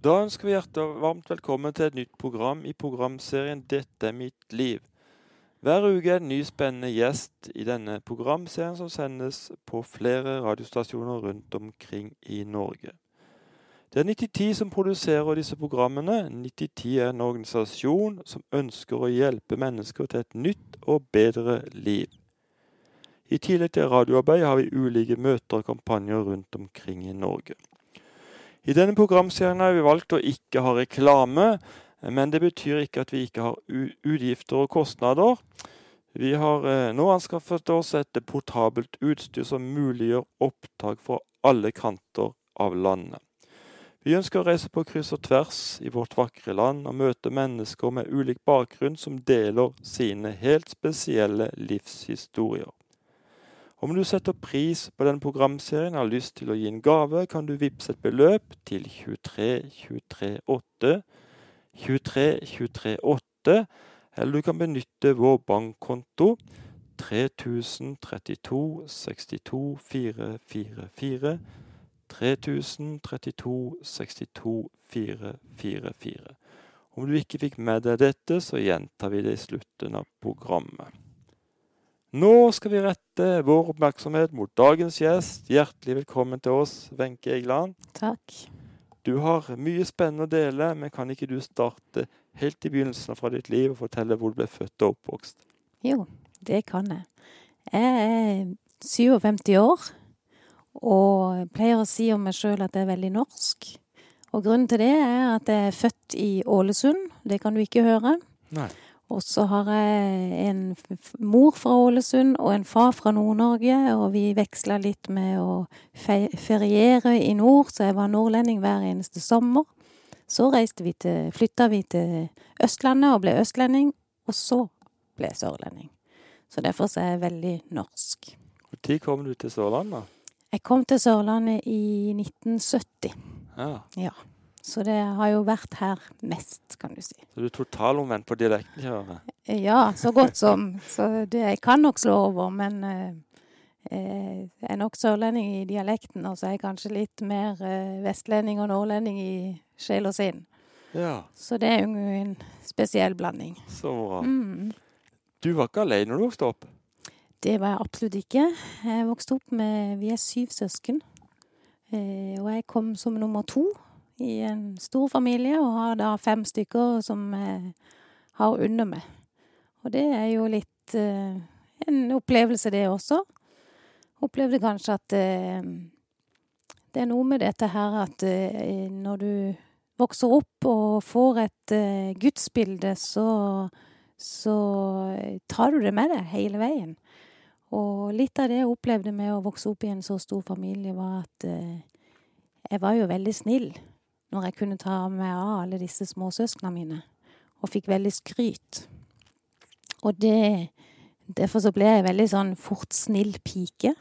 Da ønsker vi hjertelig varmt velkommen til et nytt program i programserien 'Dette er mitt liv'. Hver uke er en ny spennende gjest i denne programserien som sendes på flere radiostasjoner rundt omkring i Norge. Det er 9010 som produserer disse programmene. 9010 er en organisasjon som ønsker å hjelpe mennesker til et nytt og bedre liv. I tillegg til radioarbeid har vi ulike møter og kampanjer rundt omkring i Norge. I denne programserien har vi valgt å ikke ha reklame, men det betyr ikke at vi ikke har utgifter og kostnader. Vi har eh, nå anskaffet oss et portabelt utstyr som muliggjør opptak fra alle kanter av landet. Vi ønsker å reise på kryss og tvers i vårt vakre land og møte mennesker med ulik bakgrunn som deler sine helt spesielle livshistorier. Om du setter pris på denne programserien og har lyst til å gi en gave, kan du vippse et beløp til 23 23 8, 23 23 8, eller du kan benytte vår bankkonto 3032 62 444 3032 62 444. Om du ikke fikk med deg dette, så gjentar vi det i slutten av programmet. Nå skal vi rette vår oppmerksomhet mot dagens gjest. Hjertelig velkommen til oss, Wenche Egeland. Takk. Du har mye spennende å dele, men kan ikke du starte helt i begynnelsen fra ditt liv og fortelle hvor du ble født og oppvokst? Jo, det kan jeg. Jeg er 57 år og pleier å si om meg sjøl at jeg er veldig norsk. Og grunnen til det er at jeg er født i Ålesund. Det kan du ikke høre. Nei. Og så har jeg en mor fra Ålesund og en far fra Nord-Norge, og vi veksla litt med å feriere i nord, så jeg var nordlending hver eneste sommer. Så vi til, flytta vi til Østlandet og ble østlending, og så ble jeg sørlending. Så derfor så er jeg veldig norsk. Når kom du til Sørlandet? Jeg kom til Sørlandet i 1970. Ja. ja. Så det har jo vært her mest, kan du si. Så du er totalomvendt på dialektenkjøret? Ja, så godt som. Så det, jeg kan nok slå over, men eh, eh, jeg er nok sørlending i dialekten, og så er jeg kanskje litt mer eh, vestlending og nordlending i sjel og sinn. Ja. Så det er jo en spesiell blanding. Så bra. Mm. Du var ikke alene når du vokste opp? Det var jeg absolutt ikke. Jeg vokste opp med Vi er syv søsken. Eh, og jeg kom som nummer to i en stor familie, og har da fem stykker som eh, har under meg. Og det er jo litt eh, en opplevelse, det også. Opplevde kanskje at eh, det er noe med dette her at når du vokser opp og får et gudsbilde, så, så tar du det med deg hele veien. Og litt av det jeg opplevde med å vokse opp i en så stor familie, var at jeg var jo veldig snill når jeg kunne ta meg av alle disse småsøsknene mine, og fikk veldig skryt. Og det Derfor så ble jeg veldig sånn fort snill pike.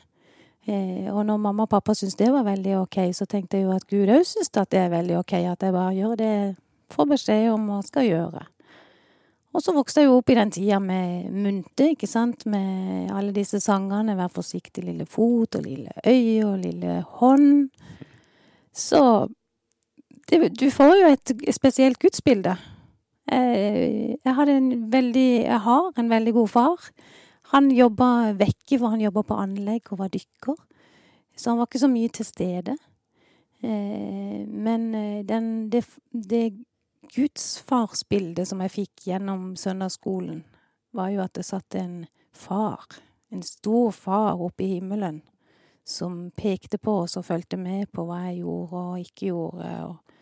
Eh, og når mamma og pappa syntes det var veldig ok, så tenkte jeg jo at Gud òg syns at det er veldig ok at jeg bare gjør det jeg får beskjed om og skal gjøre. Og så vokste jeg jo opp i den tida med munte, ikke sant, med alle disse sangene 'Vær forsiktig, lille fot', og 'Lille øye', og 'Lille hånd'. Så du får jo et spesielt gudsbilde. Jeg, jeg, hadde en veldig Jeg har en veldig god far. Han jobba vekke, for han jobba på anlegg og var dykker. Så han var ikke så mye til stede. Eh, men eh, den, det, det gudsfarsbildet som jeg fikk gjennom søndagsskolen, var jo at det satt en far, en stor far oppe i himmelen, som pekte på oss og fulgte med på hva jeg gjorde og ikke gjorde. og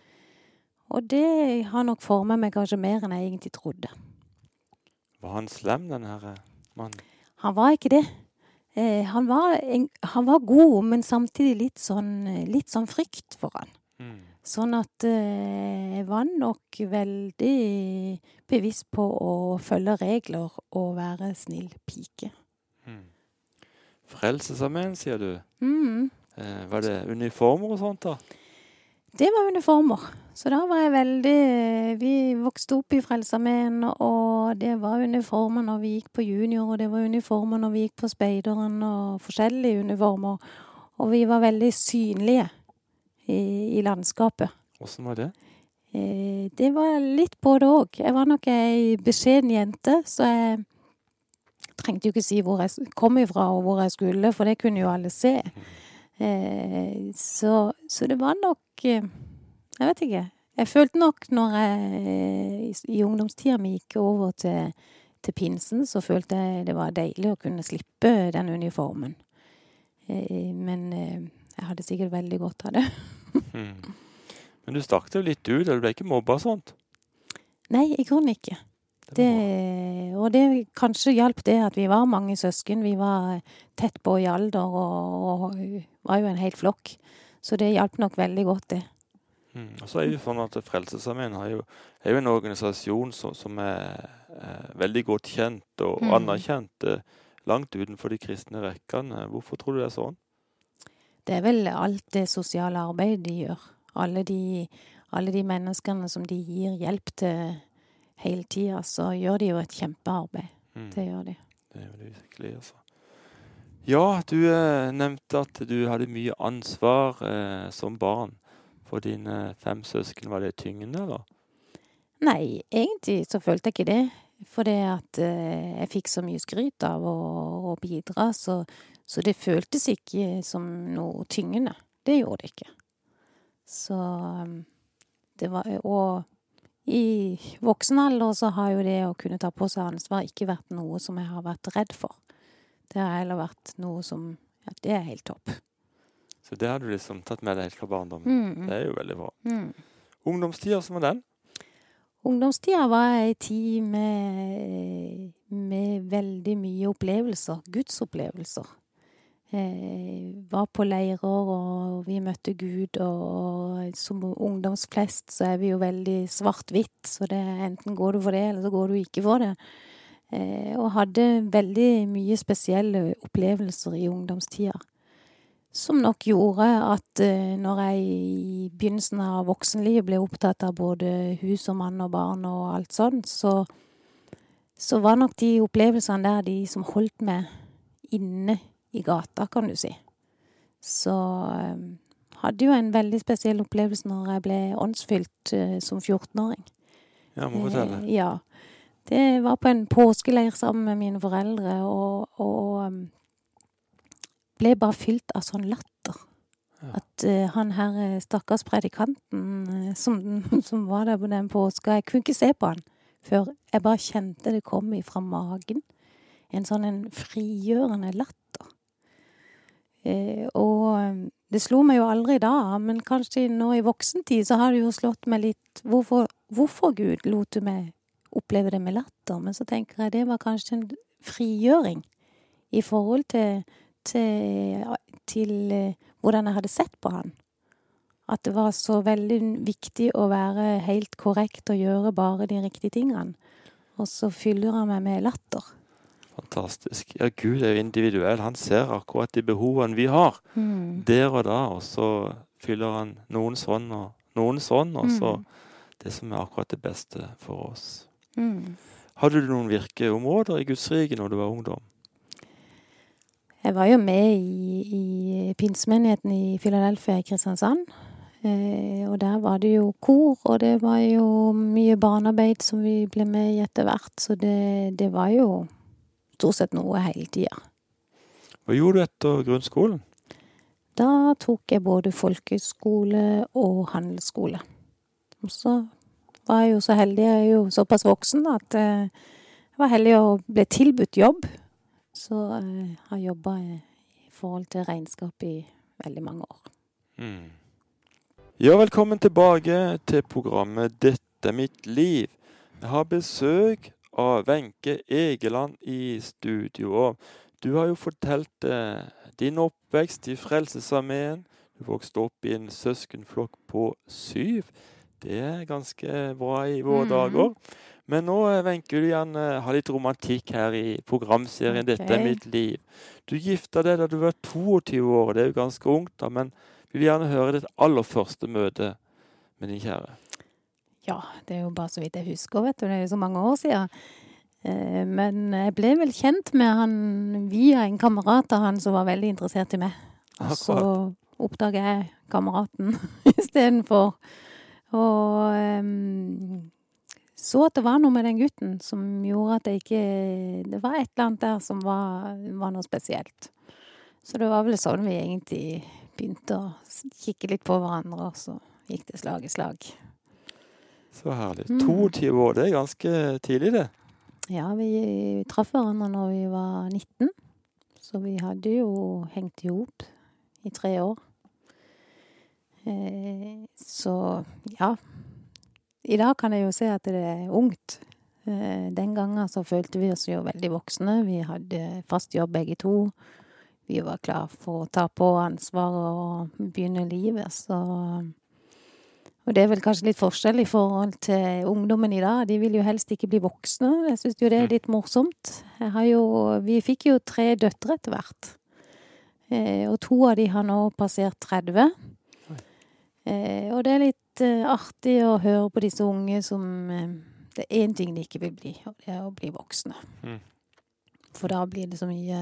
og det har nok forma meg kanskje mer enn jeg egentlig trodde. Var han slem, den her eh, mannen? Han var ikke det. Eh, han, var en, han, var god, men samtidig litt sånn, litt sånn frykt for han. Mm. Sånn at eh, jeg var nok veldig bevisst på å følge regler og være snill pike. Mm. Frelsesarmeen, sier du. Mm. Eh, var det uniformer og sånt, da? Det var uniformer. Så da var jeg veldig Vi vokste opp i Frelsesarmeen, og det var uniformer når vi gikk på junior, og det var uniformer når vi gikk på speideren, og forskjellige uniformer. Og vi var veldig synlige i, i landskapet. Åssen var det? Eh, det var litt både òg. Jeg var nok ei beskjeden jente, så jeg trengte jo ikke si hvor jeg kom ifra og hvor jeg skulle, for det kunne jo alle se. Eh, så, så det var nok eh, Jeg vet ikke. Jeg følte nok når jeg i, ungdomstida mi gikk over til, til pinsen, så følte jeg det var deilig å kunne slippe den uniformen. Eh, men jeg hadde sikkert veldig godt av det. Mm. Men du stakk det litt ut, og du ble ikke mobba og sånt? Nei, i grunnen ikke. Det og det kanskje hjalp det at vi var mange søsken. Vi var tett på i alder og, og var jo en hel flokk. Så det hjalp nok veldig godt, det. Mm. Og så er jo sånn at Frelsesarmeen er jo en organisasjon som, som er, er, veldig godt kjent og Mm. anerkjent eh, langt utenfor de kristne rekkene. Hvorfor tror du det er sånn? Det er vel alt det sosiale arbeidet de gjør. Alle de, alle de menneskene som de gir hjelp til hele tida, så gjør de jo et kjempearbeid. Mm. Det gjør de. Det er de virkelig, altså. Ja, du eh, nevnte at du hadde mye ansvar eh, som barn for dine fem søsken. Var det tyngende, eller? Nei, egentlig så følte jeg ikke det. For det at eh, jeg fikk så mye skryt av å, å bidra, så, så det føltes ikke som noe tyngende. Det gjorde det ikke. Så um, det var Og i voksen alder så har jo det å kunne ta på seg ansvar ikke vært noe som jeg har vært redd for. Det har heller vært noe som Ja, det er helt topp. Så det har du liksom tatt med deg helt fra barndommen. Mm, Det er jo veldig bra. mm. Ungdomstida, som var den? Ungdomstida var ei tid med, med veldig mye opplevelser. Gudsopplevelser. Eh, var på leirer, og vi møtte Gud, og som ungdomsflest så er vi jo veldig svart-hvitt, så det enten går du for det, eller så går du ikke for det. Eh, og hadde veldig mye spesielle opplevelser i ungdomstida. Som nok gjorde at eh, når jeg i begynnelsen av voksenlivet ble opptatt av både hus og mann og barn og alt sånt, så, så var nok de opplevelsene der de som holdt meg inne i gata, kan du si. Så eh, hadde jo en veldig spesiell opplevelse når jeg ble åndsfylt som 14-åring. Ja, må fortelle. Ja. Det var på en påskeleir sammen med mine foreldre, og, og um, ble bare fylt av sånn latter. Ja. At uh, han her eh, stakkars predikanten eh, som, som var der på den påska Jeg kunne ikke se på han før jeg bare kjente det kom ifra magen. En sånn en frigjørende latter. Uh, og um, det slo meg jo aldri da, men kanskje nå i voksentid så har det jo slått meg litt Hvorfor, hvorfor Gud lot du meg oppleve det med latter? Men så tenker jeg det var kanskje en frigjøring i forhold til, til, til eh, hvordan jeg hadde sett på han. At det var så veldig viktig å være helt korrekt og gjøre bare de riktige tingene. Og så fyller han meg med latter. Fantastisk. Ja, Gud er jo individuell. Han ser akkurat de behovene vi har Mm. der og da, og så fyller han noen sånn og noen sånn, og så Mm. det som er akkurat det beste for oss. Mm. Hadde du noen virkeområder i Guds rike når du var ungdom? Jeg var jo med i, i pinsemenigheten i Philadelphia i Kristiansand. Eh, og der var det jo kor, og det var jo mye barnearbeid som vi ble med i etter hvert. Så det, det var jo stort sett noe hele tida. Hva gjorde du etter grunnskolen? Da tok jeg både folkeskole og handelsskole. Og så var jeg jo så heldig, jeg er jo såpass voksen, at eh, jeg var heldig å bli tilbudt jobb. Så jeg har jobba i forhold til regnskap i veldig mange år. Mm. Ja, velkommen tilbake til programmet 'Dette er mitt liv'. Jeg har besøk av Wenche Egeland i studio. Du har jo fortalt eh, din oppvekst i Frelsesarmeen. Du vokste opp i en søskenflokk på syv. Det er ganske bra i våre mm. dager. Men nå, Venke, vil du gjerne ha litt romantikk her i programserien 'Dette er mitt liv'. Du gifta deg da du var 22 år, det er jo ganske ungt, da. men vil gjerne høre ditt aller første møte med din kjære. Ja, det er jo bare så vidt jeg husker, vet du. Det er jo så mange år siden. Eh, Men jeg ble vel kjent med han via en kamerat av han som var veldig interessert i meg. Og så oppdager oppdaga jeg kameraten istedenfor. Og eh, så at det var noe med den gutten som gjorde at jeg ikke Det var et eller annet der som var, var noe spesielt. Så det var vel sånn vi egentlig begynte å kikke litt på hverandre, og så gikk det slag i slag. Så herlig. Mm. 22 år, det er ganske tidlig, det. Ja, vi traff hverandre når vi var 19, så vi hadde jo hengt i hop i tre år. Eh, så ja. I dag kan jeg jo se at det er ungt. Eh, den gangen så følte vi oss jo veldig voksne. Vi hadde fast jobb begge to. Vi var klar for å ta på ansvaret og begynne livet, så Og det er vel kanskje litt forskjell i forhold til ungdommen i dag. De vil jo helst ikke bli voksne. Jeg syns jo det er litt morsomt. Jo Vi fikk jo tre døtre etter hvert. Eh, og to av de har nå passert 30. Eh, og det er litt eh, artig å høre på disse unge som eh, Det er én ting de ikke vil bli, og det er å bli voksne. Mm. For da blir det så mye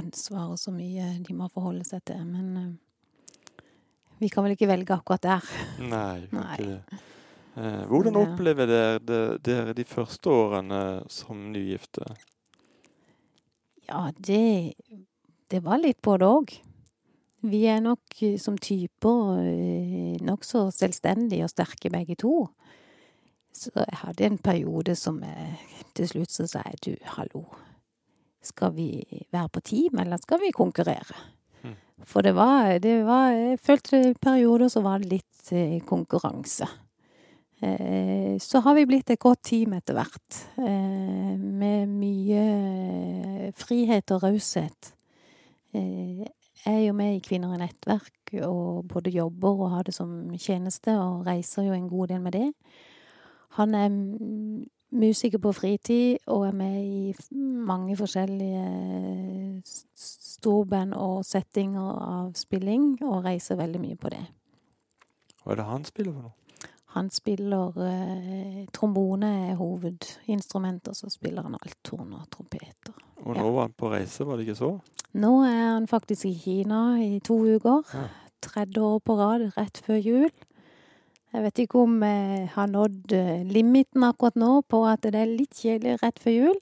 ansvar og så mye de må forholde seg til. Men vi kan vel ikke velge akkurat der. Nei, Nei. ikke det. Hvordan opplever dere, de- dere de første årene som nygifte? Ja, det, det var litt både òg. Vi er nok eh, som typer eh, nokså selvstendige og sterke begge to. Så jeg hadde en periode som jeg til slutt så sa jeg du, hallo. Skal vi være på team, eller skal vi konkurrere? Mm. For det var, det var Jeg følte i perioder så var det litt eh, konkurranse. Eh, Så har vi blitt et godt team etter hvert, eh, med mye frihet og raushet. Er jo med i Kvinner i nettverk og både jobber og har det som tjeneste, og reiser jo en god del med det. Han er musiker på fritid og er med i mange forskjellige storband og settinger av spilling, og reiser veldig mye på det. Hva er det han spiller for noe? Han spiller eh, trombone er hovedinstrument, og så spiller han althorn og trompeter. Og Ja. nå var han på reise, var det ikke så? Nå er han faktisk i Kina i to uker. Ja. Tredje år på rad, rett før jul. Jeg vet ikke om jeg har nådd eh, limiten akkurat nå på at det er litt kjedelig rett før jul.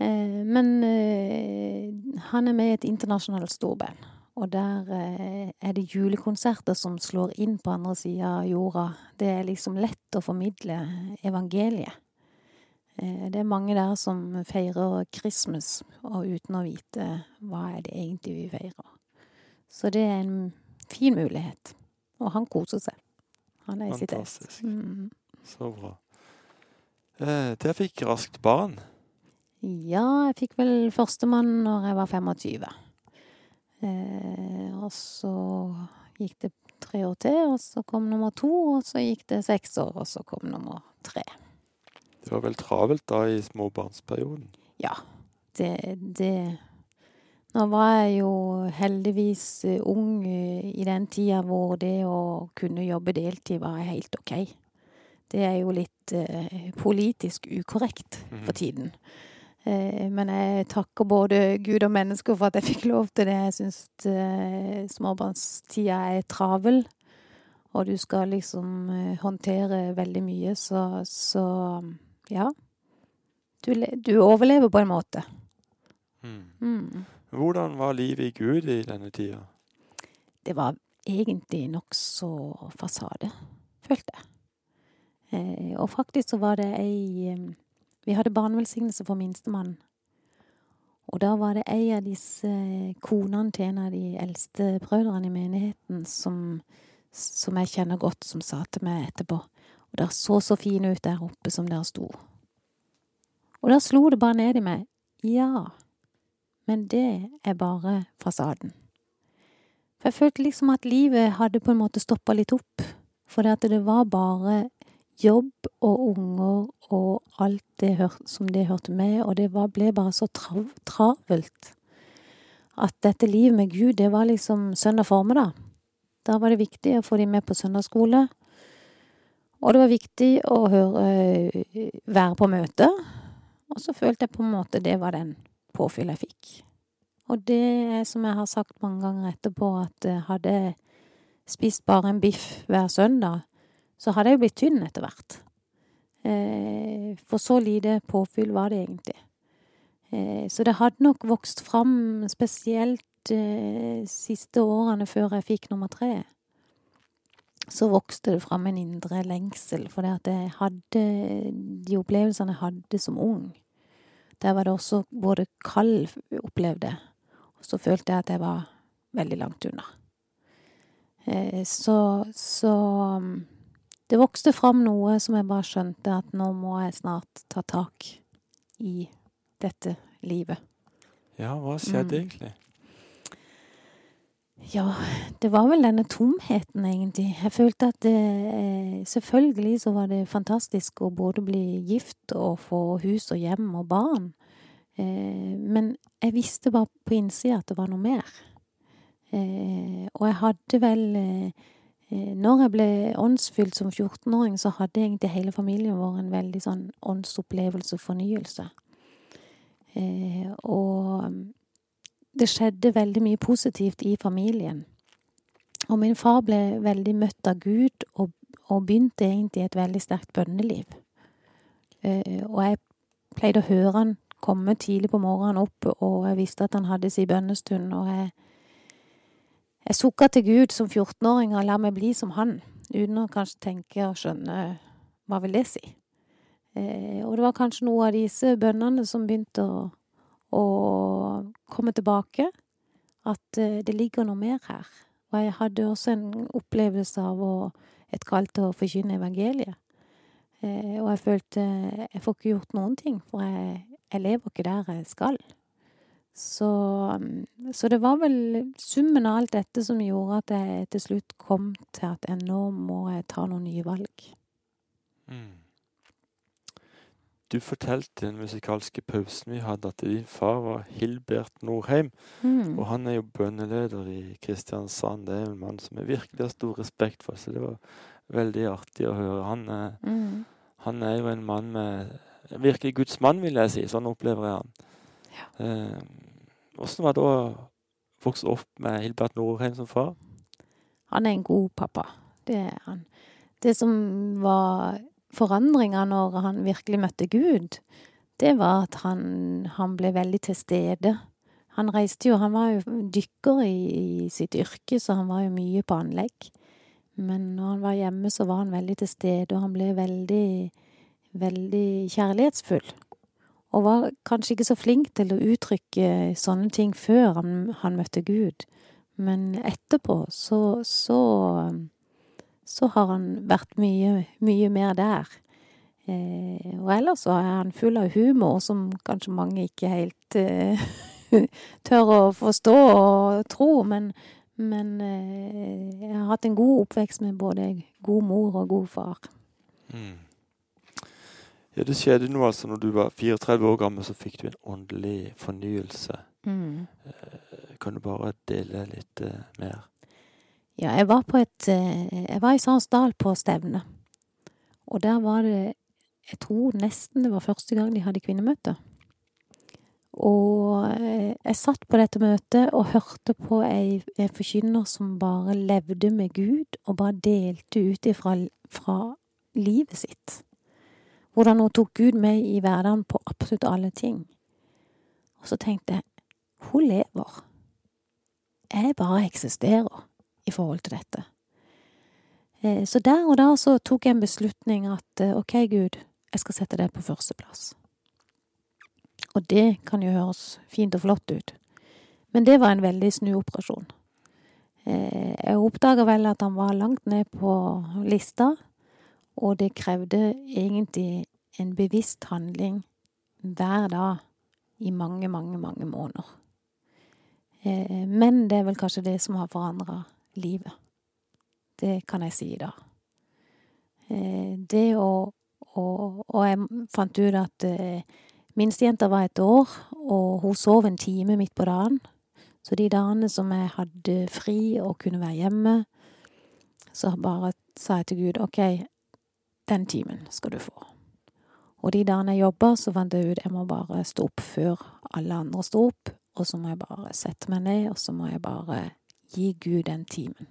Eh, Men eh, han er med i et internasjonalt storband. Og der eh, er det julekonserter som slår inn på andre sida av jorda. Det er liksom lett å formidle evangeliet. Eh, Det er mange der som feirer Christmas, og uten å vite hva er det egentlig vi feirer. Så det er en fin mulighet. Og han koser seg. Han er i sitt ess. Fantastisk. Mm. Så bra. Eh, dere fikk raskt barn. Ja, jeg fikk vel førstemann når jeg var 25. Eh, og så gikk det tre år til, og så kom nummer to, og så gikk det seks år, og så kom nummer tre. Det var vel travelt da i småbarnsperioden. Ja, det, det Nå var jeg jo heldigvis eh, ung eh, i den tida hvor det å kunne jobbe deltid var helt OK. Det er jo litt eh, politisk ukorrekt Mhm. for tiden. Eh, men jeg takker både Gud og mennesker for at jeg fikk lov til det. Jeg syns eh, småbarnstida er travel, og du skal liksom håndtere veldig mye, så, så ja. Du, du overlever på en måte. Mm. Mm. Hvordan var livet i Gud i denne tida? Det var egentlig nokså fasade, følte jeg. Eh, og faktisk så var det ei Vi hadde barnevelsignelse for minstemann. Og da var det ei av disse konene til en av de eldste brødrene i menigheten som, som jeg kjenner godt, som sa til meg etterpå Og dere så så fine ut der oppe som dere sto. Og da slo det bare ned i meg. Ja, men det er bare fasaden. For jeg følte liksom at livet hadde på en måte stoppa litt opp. For det at det var bare jobb og unger og alt det som det hørte med, og det var, ble bare så trav, travelt. At dette livet med Gud, det var liksom søndag formiddag. Da var det viktig å få de med på søndagsskole. Og det var viktig å høre, være på møte. Og så følte jeg på en måte det var den påfyll jeg fikk. Og det som jeg har sagt mange ganger etterpå, at jeg hadde spist bare en biff hver søndag, så hadde jeg jo blitt tynn etter hvert. Eh, for så lite påfyll var det egentlig. Eh, så det hadde nok vokst fram spesielt de siste årene før jeg fikk nummer tre. Så vokste det fram en indre lengsel, for det at jeg hadde de opplevelsene jeg hadde som ung. Der var det også både kald, opplevde og så følte jeg at jeg var veldig langt unna. Så, så det vokste fram noe som jeg bare skjønte at nå må jeg snart ta tak i dette livet. Ja, hva skjedde Mm. egentlig? Ja, det var vel denne tomheten, egentlig. Jeg følte at det, eh, selvfølgelig så var det fantastisk å både bli gift og få hus og hjem og barn. Eh, men jeg visste bare på innsida at det var noe mer. Eh, og jeg hadde vel Når jeg ble åndsfylt som 14-åring, så hadde egentlig hele familien vår en veldig sånn åndsopplevelse og fornyelse. Og det skjedde veldig mye positivt i familien. Og min far ble veldig møtt av Gud, og, og begynte egentlig et veldig sterkt bønneliv. Uh, og jeg pleide å høre han komme tidlig på morgenen opp, og jeg visste at han hadde sin bønnestund, og jeg jeg sukka til Gud som 14-åring og la meg bli som han, uten å kanskje tenke og skjønne hva vil det si. Uh, og det var kanskje noe av disse bønnene som begynte å, å komme tilbake. At eh, det ligger noe mer her. Og jeg hadde også en opplevelse av å, et kall til å forkynne evangeliet. Eh, og jeg følte jeg får ikke gjort noen ting, for jeg, jeg lever ikke der jeg skal. Så, så det var vel summen av alt dette som gjorde at jeg til slutt kom til at jeg nå må jeg ta noen nye valg. Mm. Du fortalte i den musikalske pausen vi hadde, at din far var Hilbert Norheim. Mm. Og han er jo bønneleder i Kristiansand. Det er en mann som jeg virkelig har stor respekt for, så det var veldig artig å høre. Han Mm. han er jo en mann med Virkelig Guds mann, vil jeg si. Sånn opplever jeg han. Eh, Åssen var det å vokse opp med Hilbert Norheim som far? Han er en god pappa. Det er han. Det som var forandringa når han virkelig møtte Gud, det var at han, han ble veldig til stede. Han reiste jo Han var jo dykker i, i sitt yrke, så han var jo mye på anlegg. Men når han var hjemme, så var han veldig til stede, og han ble veldig, veldig kjærlighetsfull. Og var kanskje ikke så flink til å uttrykke sånne ting før han, han møtte Gud. Men etterpå så, så så har han vært mye, mye mer der. Eh, og ellers så er han full av humor, som kanskje mange ikke helt eh, tør å forstå og tro. Men, men eh, jeg har hatt en god oppvekst med både god mor og god far. Mm. Ja, det skjedde noe altså når du var 34 år gammel, så fikk du en åndelig fornyelse. Mm. Eh, Kan du bare dele litt eh, mer? Ja, jeg var på et eh, Jeg var i Sandsdal på stevne. Og der var det Jeg tror nesten det var første gang de hadde kvinnemøte. Og eh, jeg satt på dette møtet og hørte på ei, forkynner som bare levde med Gud, og bare delte ut ifra fra livet sitt. Hvordan hun tok Gud med i hverdagen på absolutt alle ting. Og så tenkte jeg hun lever. Jeg bare eksisterer i forhold til dette. Eh, Så der og da så tok jeg en beslutning at eh, ok, Gud, jeg skal sette deg på førsteplass. Og det kan jo høres fint og flott ut, men det var en veldig snuoperasjon. Eh, Jeg oppdaga vel at han var langt ned på lista, og det krevde egentlig en bevisst handling hver dag i mange, mange, mange måneder. Men det er vel kanskje det som har forandra livet. Det kan jeg si i dag. Eh, Det å Og, og jeg fant ut at eh, minstejenta var et år, og hun sov en time midt på dagen. Så de dagene som jeg hadde fri og kunne være hjemme, så bare sa jeg til Gud OK, den timen skal du få. Og de dagene jeg jobba, så fant jeg ut jeg må bare stå opp før alle andre sto opp, og så må jeg bare sette meg ned, og så må jeg bare gi Gud den timen.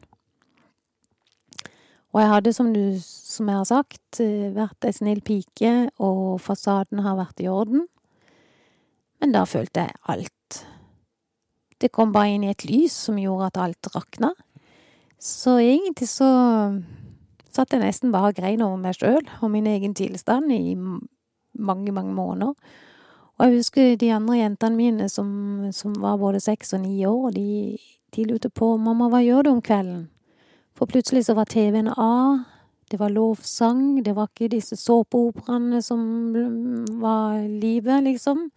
Og jeg hadde, som, du, som jeg har sagt, eh, vært ei snill pike, og fasaden har vært i orden. Men da følte jeg alt. Det kom bare inn i et lys som gjorde at alt rakna. Så egentlig så satt jeg nesten bare og grein over meg sjøl og min egen tilstand i mange, mange måneder. Og jeg husker de andre jentene mine som, som var både seks og ni år, de, de lurte på 'mamma, hva gjør du om kvelden?' For plutselig så var TV-en av, det var lovsang, det var ikke disse såpeoperaene som var livet, liksom.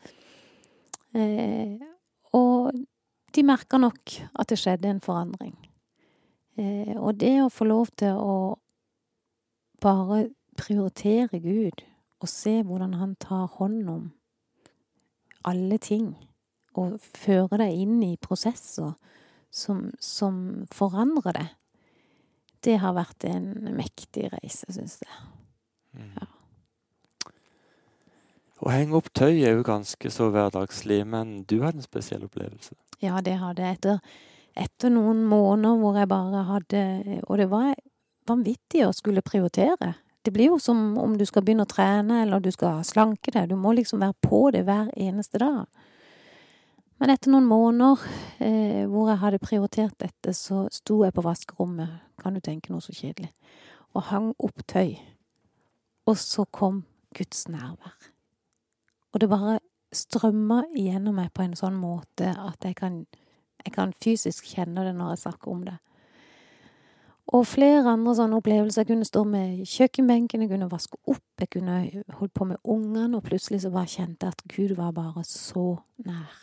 Eh, og de merka nok at det skjedde en forandring. Eh, og det å få lov til å bare prioritere Gud og se hvordan han tar hånd om alle ting, og føre deg inn i prosesser som, som forandrer det, det har vært en mektig reise, syns jeg. Mm. Ja. Å henge opp tøy er jo ganske så hverdagslig, men du hadde en spesiell opplevelse? Ja, det hadde jeg. Etter, etter noen måneder hvor jeg bare hadde Og det var vanvittig å skulle prioritere. Det blir jo som om du skal begynne å trene, eller du skal slanke deg. Du må liksom være på det hver eneste dag. Men etter noen måneder eh, hvor jeg hadde prioritert dette, så sto jeg på vaskerommet, kan du tenke noe så kjedelig, og hang opp tøy. Og så kom Guds nærvær. Og det bare strømma igjennom meg på en sånn måte at jeg kan, jeg kan fysisk kjenne det når jeg snakker om det. Og flere andre sånne opplevelser. Jeg kunne stå med kjøkkenbenken, jeg kunne vaske opp, jeg kunne holdt på med ungene, og plutselig så bare kjente jeg at Gud var bare så nær.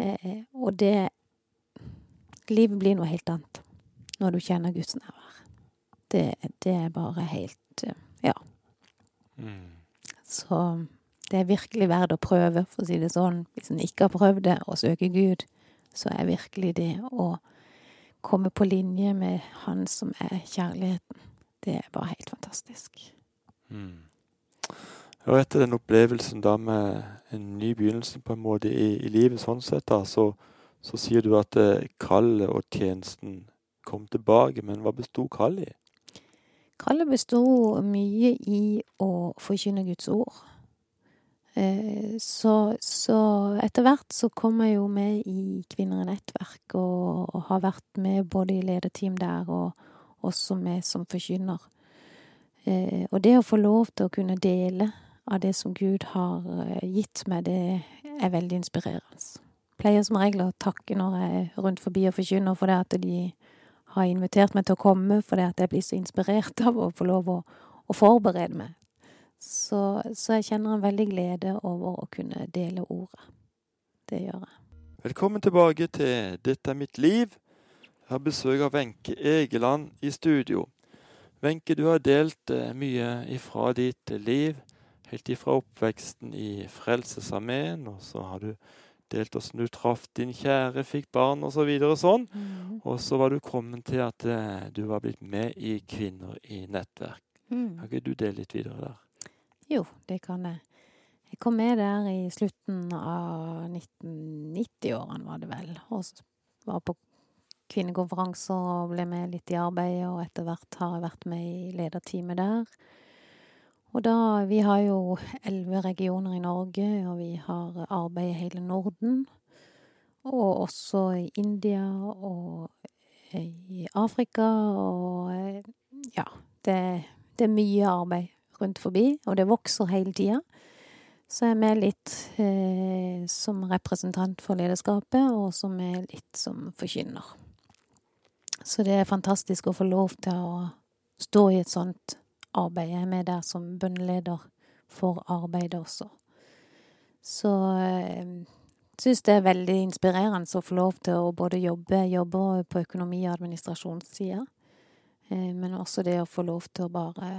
Eh, og det Livet blir noe helt annet når du kjenner Guds nærvær. Det, det er bare helt Ja. Mm. Så det er virkelig verdt å prøve, for å si det sånn. Hvis en ikke har prøvd det, å søke Gud, så er virkelig det å komme på linje med Han som er kjærligheten. Det er bare helt fantastisk. Mm. Og etter den opplevelsen da med en ny begynnelse på en måte i, i livet, sånn sett, da, så, så sier du at eh, kallet og tjenesten kom tilbake. Men hva besto kallet i? Kallet besto mye i å forkynne Guds ord. Eh, så, så, etter hvert så kom jeg jo med i Kvinner i nettverk, og, og har vært med både i lederteam der og også med som forkynner. Eh, og det å få lov til å kunne dele av det som Gud har eh, gitt meg, det er veldig inspirerende. Jeg Pleier som regel å takke når jeg er rundt forbi og forkynner, for det at de har invitert meg til å komme, fordi at jeg blir så inspirert av å få lov å, å forberede meg så, så, jeg kjenner en veldig glede over å kunne dele ordet. Det gjør jeg. Velkommen tilbake til Dette er mitt liv. Jeg har besøk av Wenche Egeland i studio. Wenche, du har delt eh, mye ifra ditt liv, helt ifra oppveksten i Frelsesarmeen, og så har du delt åssen du traff din kjære, fikk barn osv. Og, så og sånn. Mm. Og så var du kommet til at eh, du var blitt med i Kvinner i nettverk. Mm. Kan ikke du dele litt videre der? Jo, det kan jeg. Jeg kom med der i slutten av 1990-årene, var det vel. Og var på kvinnekonferanser og ble med litt i arbeidet, og etter hvert har jeg vært med i lederteamet der. Og da Vi har jo elleve regioner i Norge, og vi har arbeid i hele Norden. Og også i India og i Afrika og Ja, det, det er mye arbeid rundt forbi, og det vokser hele tida. Så er vi litt eh, som representant for lederskapet, og som er litt som forkynner. Så det er fantastisk å få lov til å stå i et sånt arbeid. Jeg er med der som bønneleder for arbeidet også. Så jeg eh, syns det er veldig inspirerende å få lov til å både jobbe, jobbe på økonomi- og administrasjonssida, eh, men også det å få lov til å bare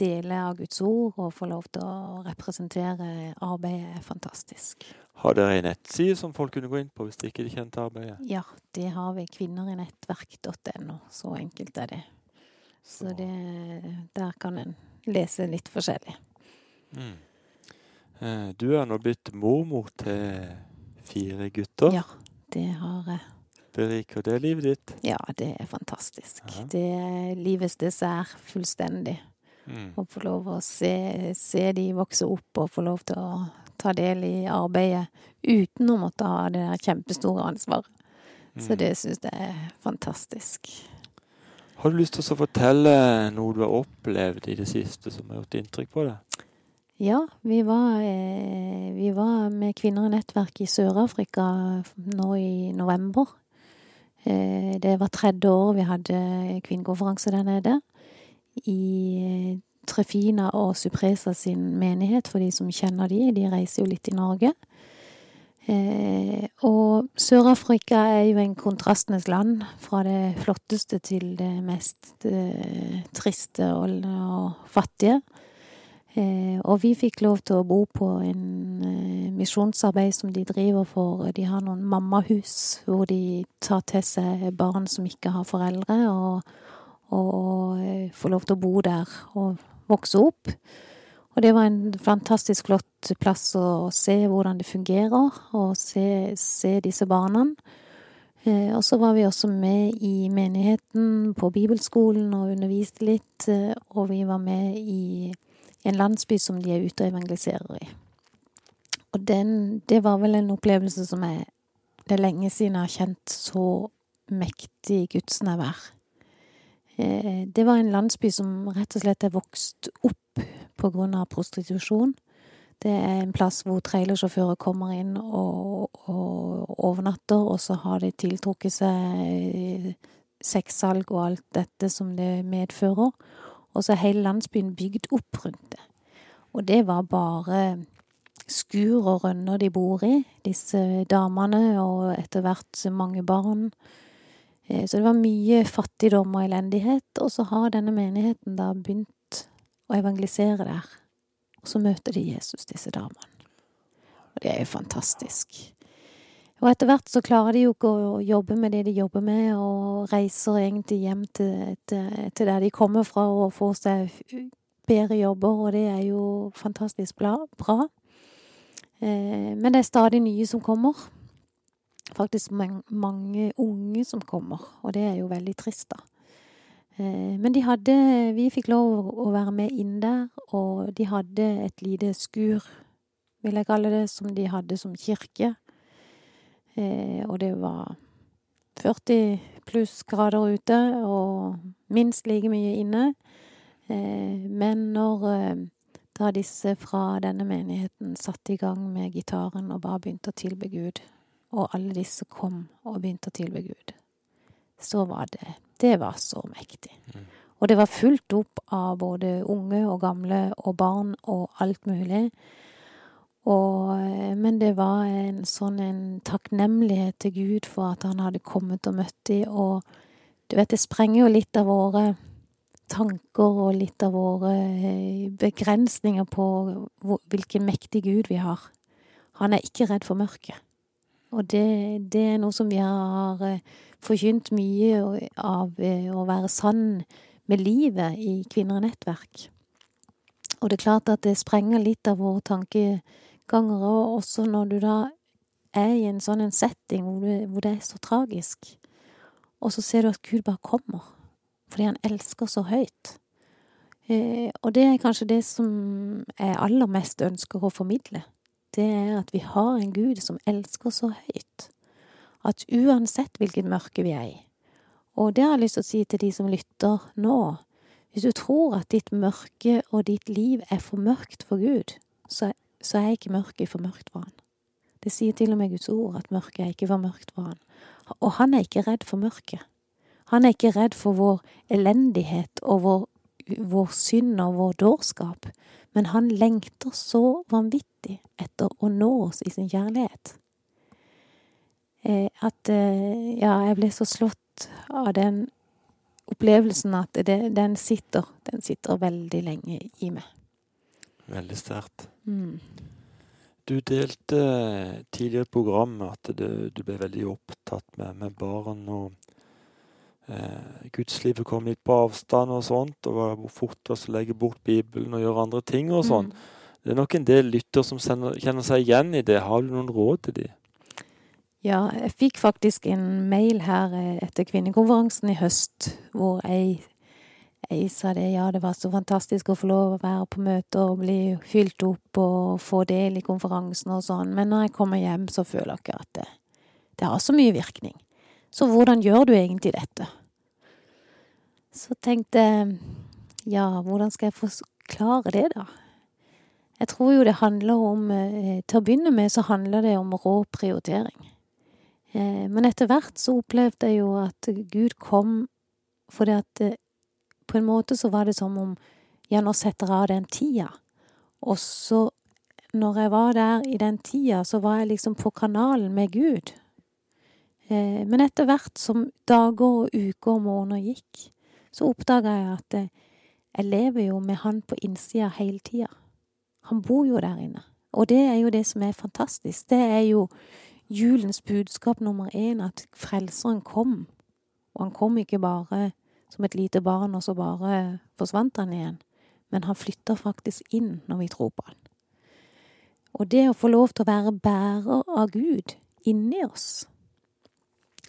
dele av Guds ord og få lov til å representere arbeidet, er fantastisk. Har dere en nettside som folk kunne gå inn på hvis de ikke kjente arbeidet? Ja, det har vi. Kvinnerinettverk.no. Så enkelt er det. Så, det, der kan en lese litt forskjellig. Mm. Eh, du er nå blitt mormor til fire gutter. Ja, det har jeg. beriker det livet ditt? Ja, det er fantastisk. Ja. Det er livets dessert fullstendig. Mm. Og få lov å se, se de vokse opp og få lov til å ta del i arbeidet uten å måtte ha det der kjempestore ansvaret. Så Mm. det syns jeg er fantastisk. Har du lyst til å fortelle noe du har opplevd i det siste som har gjort inntrykk på deg? Ja, vi var, eh, vi var med Kvinner i nettverk i Sør-Afrika nå i november. Eh, det var tredje år vi hadde kvinnekonferanse der nede. I eh, Trefina og Supresa sin menighet, for de som kjenner de. De reiser jo litt i Norge. Eh, og Sør-Afrika er jo en kontrastenes land, fra det flotteste til det mest eh, triste og, og fattige. Eh, og vi fikk lov til å bo på en eh, misjonsarbeid som de driver for. De har noen mammahus hvor de tar til seg barn som ikke har foreldre, og, og få lov til å bo der og vokse opp. Og det var en fantastisk flott plass å se hvordan det fungerer, og se, se disse barna. Eh, og så var vi også med i menigheten på bibelskolen og underviste litt, eh, og vi var med i en landsby som de er ute og evangeliserer i. Og den, det var vel en opplevelse som jeg Det er lenge siden jeg har kjent så mektig gudsnærvær. Eh, det var en landsby som rett og slett er vokst opp på grunn av prostitusjon. Det er en plass hvor trailersjåfører kommer inn og, og overnatter, og så har de tiltrukket seg sexsalg og alt dette som det medfører. Og så er hele landsbyen bygd opp rundt det. Og det var bare skur og rønner de bor i, disse damene, og etter hvert mange barn. Eh, Så det var mye fattigdom og elendighet, og så har denne menigheten da begynt å evangelisere der. Og så møter de Jesus, disse damene. Og det er jo fantastisk. Og etter hvert så klarer de jo ikke å jobbe med det de jobber med, og reiser egentlig hjem til, til, til der de kommer fra, og får seg bedre jobber, og det er jo fantastisk bra. Eh, men det er stadig nye som kommer. Faktisk mange, unge som kommer, og det er jo veldig trist, da. Eh, Men de hadde Vi fikk lov å være med inn der, og de hadde et lite skur, vil jeg kalle det, som de hadde som kirke. Eh, Og det var 40 pluss grader ute, og minst like mye inne. Eh, Men når da disse fra denne menigheten satte i gang med gitaren og bare begynte å tilbe Gud, og alle disse kom og begynte å tilbe Gud, så var det Det var så mektig. Mm. Og det var fullt opp av både unge og gamle og barn og alt mulig. Og, eh, men det var en sånn en takknemlighet til Gud for at han hadde kommet og møtt dem, og du vet, det sprenger jo litt av våre tanker og litt av våre eh, begrensninger på hvor, hvilken mektig Gud vi har. Han er ikke redd for mørket. Og det, det er noe som vi har eh, forkynt mye av eh, å være sann med livet i Kvinner i nettverk. Og det er klart at det sprenger litt av våre tankeganger, og også når du da er i en sånn en setting hvor, du, hvor det er så tragisk, og så ser du at Gud bare kommer fordi han elsker så høyt. Eh, og det er kanskje det som jeg aller mest ønsker å formidle. Det er at vi har en Gud som elsker så høyt. At uansett hvilket mørke vi er i. Og det har jeg lyst til å si til de som lytter nå. Hvis du tror at ditt mørke og ditt liv er for mørkt for Gud, så, er ikke mørket for mørkt for han. Det sier til og med Guds ord at mørket er ikke for mørkt for han. Og han er ikke redd for mørket. Han er ikke redd for vår elendighet og vår, vår synd og vår dårskap, men han lengter så vanvittig etter å nå oss i sin kjærlighet. Eh, at eh, Ja, jeg ble så slått av den opplevelsen at det, den sitter Den sitter veldig lenge i meg. Veldig sterkt. Mm. Du delte tidligere i programmet at du, du ble veldig opptatt med, med barn og eh, gudslivet kom litt på avstand og sånt, og var hvor fort det å legge bort Bibelen og gjøre andre ting og sånn. Mm. Det er nok en del lytter som sender, kjenner seg igjen i det. Har du noen råd til dem? Ja, jeg fikk faktisk en mail her eh, etter kvinnekonferansen i høst, hvor ei, ei sa det, ja, det var så fantastisk å få lov å være på møter og bli fylt opp og få del i konferansen og sånn, men når jeg kommer hjem, så føler jeg ikke at det, det har så mye virkning. Så hvordan gjør du egentlig dette? Så tenkte jeg, ja, hvordan skal jeg forklare det, da? Jeg tror jo det handler om eh, Til å begynne med så handler det om rå prioritering. Eh, men etter hvert så opplevde jeg jo at Gud kom fordi at eh, på en måte så var det som om ja, nå setter jeg av den tida. Og så, når jeg var der i den tida, så var jeg liksom på kanalen med Gud. Eh, men etter hvert som dager og uker og måneder gikk, så oppdaga jeg at jeg lever jo med Han på innsida hele tida. Han bor jo der inne. Og det er jo det som er fantastisk. Det er jo julens budskap nummer én at Frelseren kom. Og han kom ikke bare som et lite barn, og så bare forsvant han igjen. Men han flytter faktisk inn når vi tror på han. Og det å få lov til å være bærer av Gud inni oss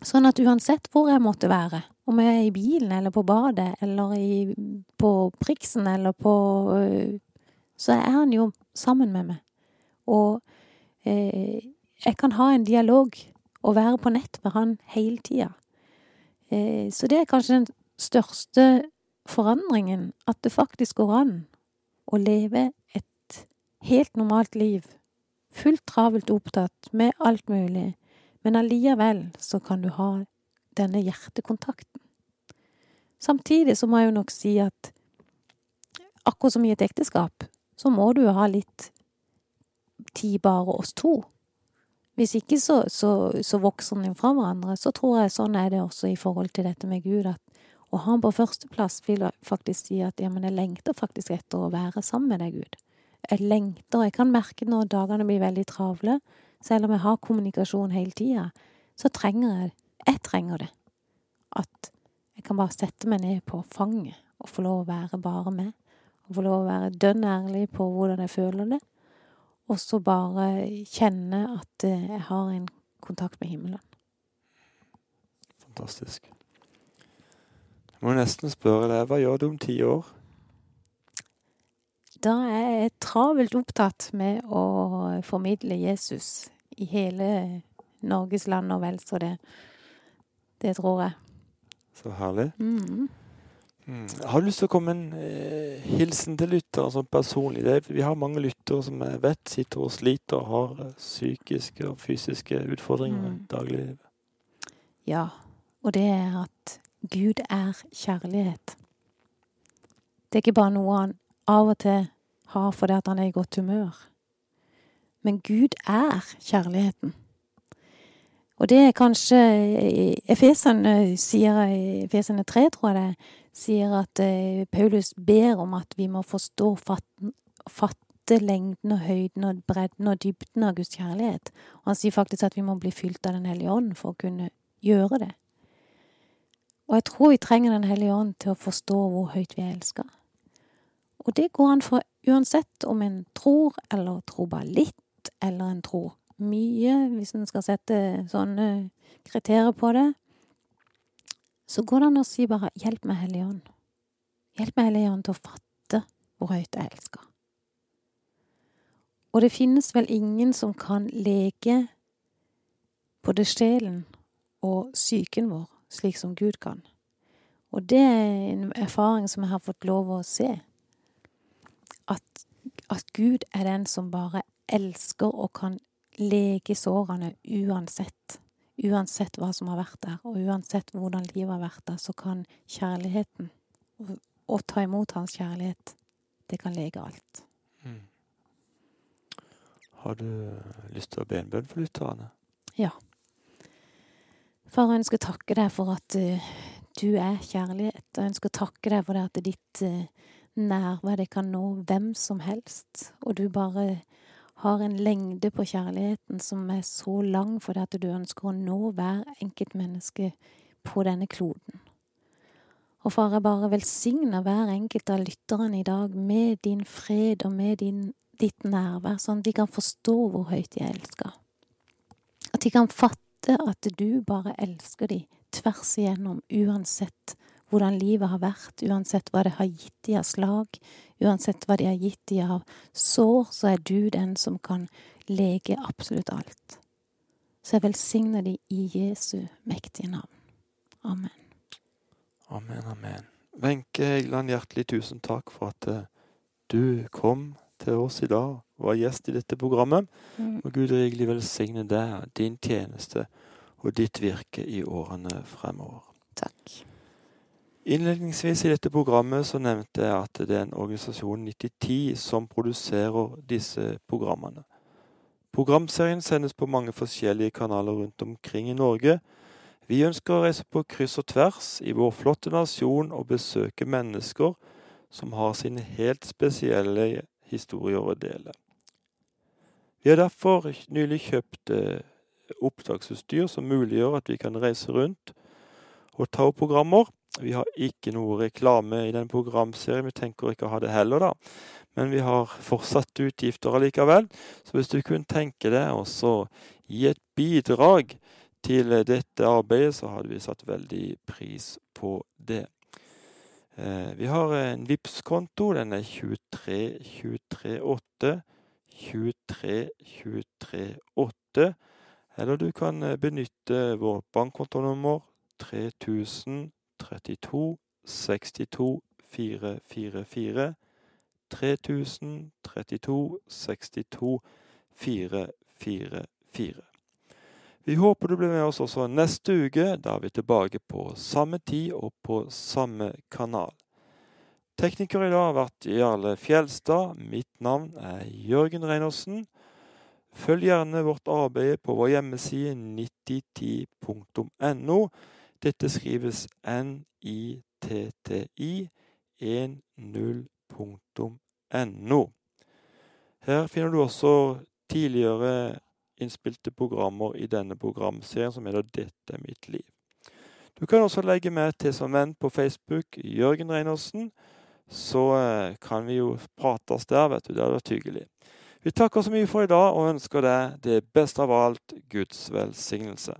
Sånn at uansett hvor jeg måtte være, om jeg er i bilen eller på badet eller i, på Priksen eller på øh, Så er han jo sammen med meg. Og eh, jeg kan ha en dialog og være på nett med han hele tida. Eh, så det er kanskje den største forandringen, at det faktisk går an å leve et helt normalt liv, fullt travelt opptatt med alt mulig, men allikevel så kan du ha denne hjertekontakten. Samtidig så må jeg jo nok si at akkurat som i et ekteskap, så må du jo ha litt tid bare oss to. Hvis ikke så, så, så vokser den fra hverandre. Så tror jeg sånn er det også i forhold til dette med Gud, at å ha han på førsteplass vil faktisk si at ja, men jeg lengter faktisk etter å være sammen med deg, Gud. Jeg lengter, jeg kan merke når dagene blir veldig travle, selv om jeg har kommunikasjon hele tida, så trenger jeg Jeg trenger det. At jeg kan bare sette meg ned på fanget og få lov å være bare med. Og få lov å være dønn ærlig på hvordan jeg føler det og så bare kjenne at eh, jeg har en kontakt med himmelen. Fantastisk. Jeg må nesten spørre deg, hva gjør du om ti år? Da er jeg travelt opptatt med å formidle Jesus i hele Norges land og vel så det. Det tror jeg. Så herlig. Mm. Mm. Har du lyst til å komme med en eh, hilsen til lyttere sånn personlig? Det, vi har mange lyttere som jeg vet sitter og sliter og har eh, psykiske og fysiske utfordringer mm. i dagliglivet. Ja, og det er at Gud er kjærlighet. Det er ikke bare noe han av og til har fordi han er i godt humør. Men Gud er kjærligheten. Og det er kanskje Efesene sier Efesene 3, tror jeg det, sier at eh, Paulus ber om at vi må forstå fatte, fatte lengden og høyden og bredden og dybden av Guds kjærlighet. Og han sier faktisk at vi må bli fylt av Den hellige ånd for å kunne gjøre det. Og jeg tror vi trenger Den hellige ånd til å forstå hvor høyt vi er elska. Og det går an for uansett om en tror eller tror bare litt, eller en tro. mye, hvis en skal sette sånne kriterier på det, så går det an å si bare 'Hjelp meg, Hellige Ånd'. Hjelp meg, Hellige Ånd, til å fatte hvor høyt jeg elsker. Og det finnes vel ingen som kan leke både sjelen og psyken vår slik som Gud kan. Og det er en erfaring som jeg har fått lov å se. At, at Gud er den som bare elsker og kan lege sårene uansett. Uansett hva som har vært der, og uansett hvordan livet har vært der, så kan kjærligheten, å ta imot hans kjærlighet, det kan lege alt. Mm. Har du lyst til å be en bønn for lytterne? Ja. Far, jeg ønsker å takke deg for at uh, du er kjærlighet. Jeg ønsker å takke deg for det at ditt uh, nærvær det kan nå hvem som helst, og du bare har en lengde på kjærligheten som er så lang fordi at du ønsker å nå hver enkelt menneske på denne kloden. Og far, jeg bare velsigner hver enkelt av lytterne i dag med din fred og med din, ditt nærvær, sånn at de kan forstå hvor høyt de er elska. At de kan fatte at du bare elsker dem tvers igjennom, uansett hvordan livet har vært, uansett hva det har gitt de av slag, uansett hva de har gitt de av sår, så er du den som kan lege absolutt alt. Så jeg velsigner de i Jesu mektige navn. Amen. Amen, amen. Wenche Egeland, hjertelig tusen takk for at uh, du kom til oss i dag og var gjest i dette programmet. Mm. Og Gud rikelig velsigne deg, din tjeneste og ditt virke i årene fremover. Takk. Innledningsvis i dette programmet så nevnte jeg at det er en organisasjon 9010 som produserer disse programmene. Programserien sendes på mange forskjellige kanaler rundt omkring i Norge. Vi ønsker å reise på kryss og tvers i vår flotte nasjon og besøke mennesker som har sine helt spesielle historier å dele. Vi har derfor nylig kjøpt eh, opptaksutstyr som muliggjør at vi kan reise rundt og ta opp programmer. Vi har ikke noe reklame i den programserien. Vi tenker ikke å ha det heller, da. Men vi har fortsatt utgifter allikevel. Så hvis du kunne tenke deg å gi et bidrag til dette arbeidet, så hadde vi satt veldig pris på det. Eh, vi har en vips konto Den er 23 23 8 23 23 8. Eller du kan benytte vårt bankkontonummer 3000 32 62 444 3000 32 62 444. Vi håper du blir med oss også neste uke. Da er vi tilbake på samme tid og på samme kanal. Tekniker i dag har vært Jarle Fjelstad. Mitt navn er Jørgen Reinersen. Følg gjerne vårt arbeid på vår hjemmeside 9010.no. Dette skrives N-I-T-T-I 10.no. Her finner du også tidligere innspilte programmer i denne programserien som heter Dette er mitt liv. Du kan også legge med til som venn på Facebook Jørgen Reinersen. Så eh, kan vi jo prates der, vet du. Det hadde vært hyggelig. Vi takker så mye for i dag og ønsker deg det beste av alt Guds velsignelse.